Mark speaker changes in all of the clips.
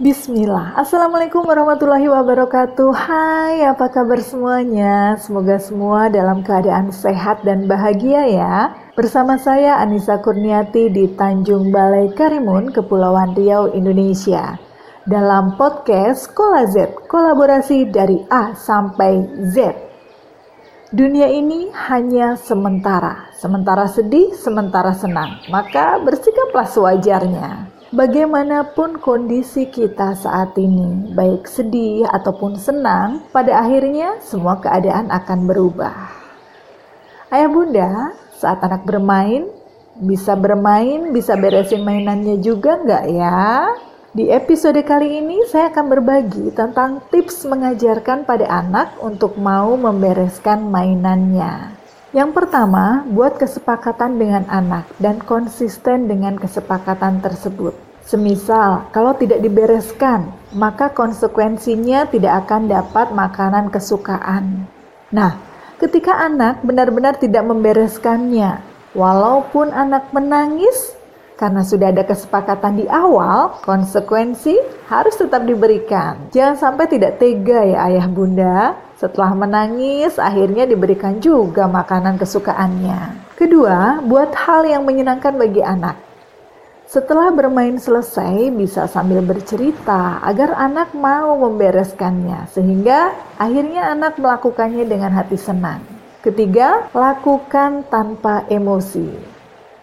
Speaker 1: Bismillah. Assalamualaikum warahmatullahi wabarakatuh. Hai, apa kabar semuanya? Semoga semua dalam keadaan sehat dan bahagia ya. Bersama saya Anissa Kurniati di Tanjung Balai Karimun, Kepulauan Riau, Indonesia. Dalam podcast Kola Z, kolaborasi dari A sampai Z. Dunia ini hanya sementara, sementara sedih, sementara senang. Maka bersikaplah sewajarnya. Bagaimanapun kondisi kita saat ini, baik sedih ataupun senang, pada akhirnya semua keadaan akan berubah. Ayah bunda, saat anak bermain, bisa bermain, bisa beresin mainannya juga nggak ya? Di episode kali ini saya akan berbagi tentang tips mengajarkan pada anak untuk mau membereskan mainannya. Yang pertama, buat kesepakatan dengan anak dan konsisten dengan kesepakatan tersebut. Semisal, kalau tidak dibereskan, maka konsekuensinya tidak akan dapat makanan kesukaan. Nah, ketika anak benar-benar tidak membereskannya, walaupun anak menangis, karena sudah ada kesepakatan di awal, konsekuensi harus tetap diberikan. Jangan sampai tidak tega ya ayah bunda, setelah menangis, akhirnya diberikan juga makanan kesukaannya. Kedua, buat hal yang menyenangkan bagi anak. Setelah bermain selesai, bisa sambil bercerita agar anak mau membereskannya, sehingga akhirnya anak melakukannya dengan hati senang. Ketiga, lakukan tanpa emosi.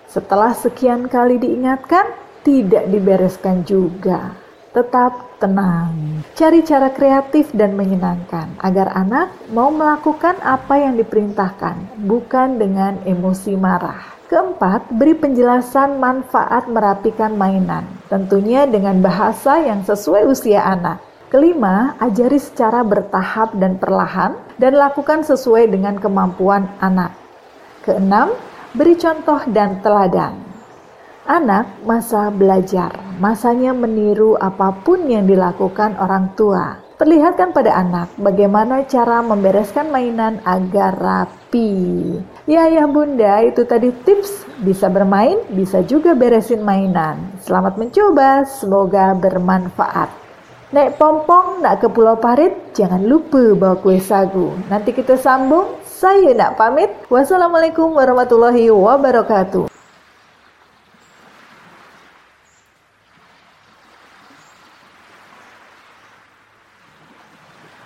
Speaker 1: Setelah sekian kali diingatkan, tidak dibereskan juga tetap tenang. Cari cara kreatif dan menyenangkan agar anak mau melakukan apa yang diperintahkan, bukan dengan emosi marah. Keempat, beri penjelasan manfaat merapikan mainan, tentunya dengan bahasa yang sesuai usia anak. Kelima, ajari secara bertahap dan perlahan dan lakukan sesuai dengan kemampuan anak. Keenam, beri contoh dan teladan. Anak masa belajar, masanya meniru apa pun yang dilakukan orang tua. Perlihatkan pada anak bagaimana cara membereskan mainan agar rapi. Ya ya bunda, itu tadi tips bisa bermain, bisa juga beresin mainan. Selamat mencoba, semoga bermanfaat. Naik pompong, nak ke Pulau Parit, jangan lupa bawa kue sagu. Nanti kita sambung, saya nak pamit. Wassalamualaikum warahmatullahi wabarakatuh.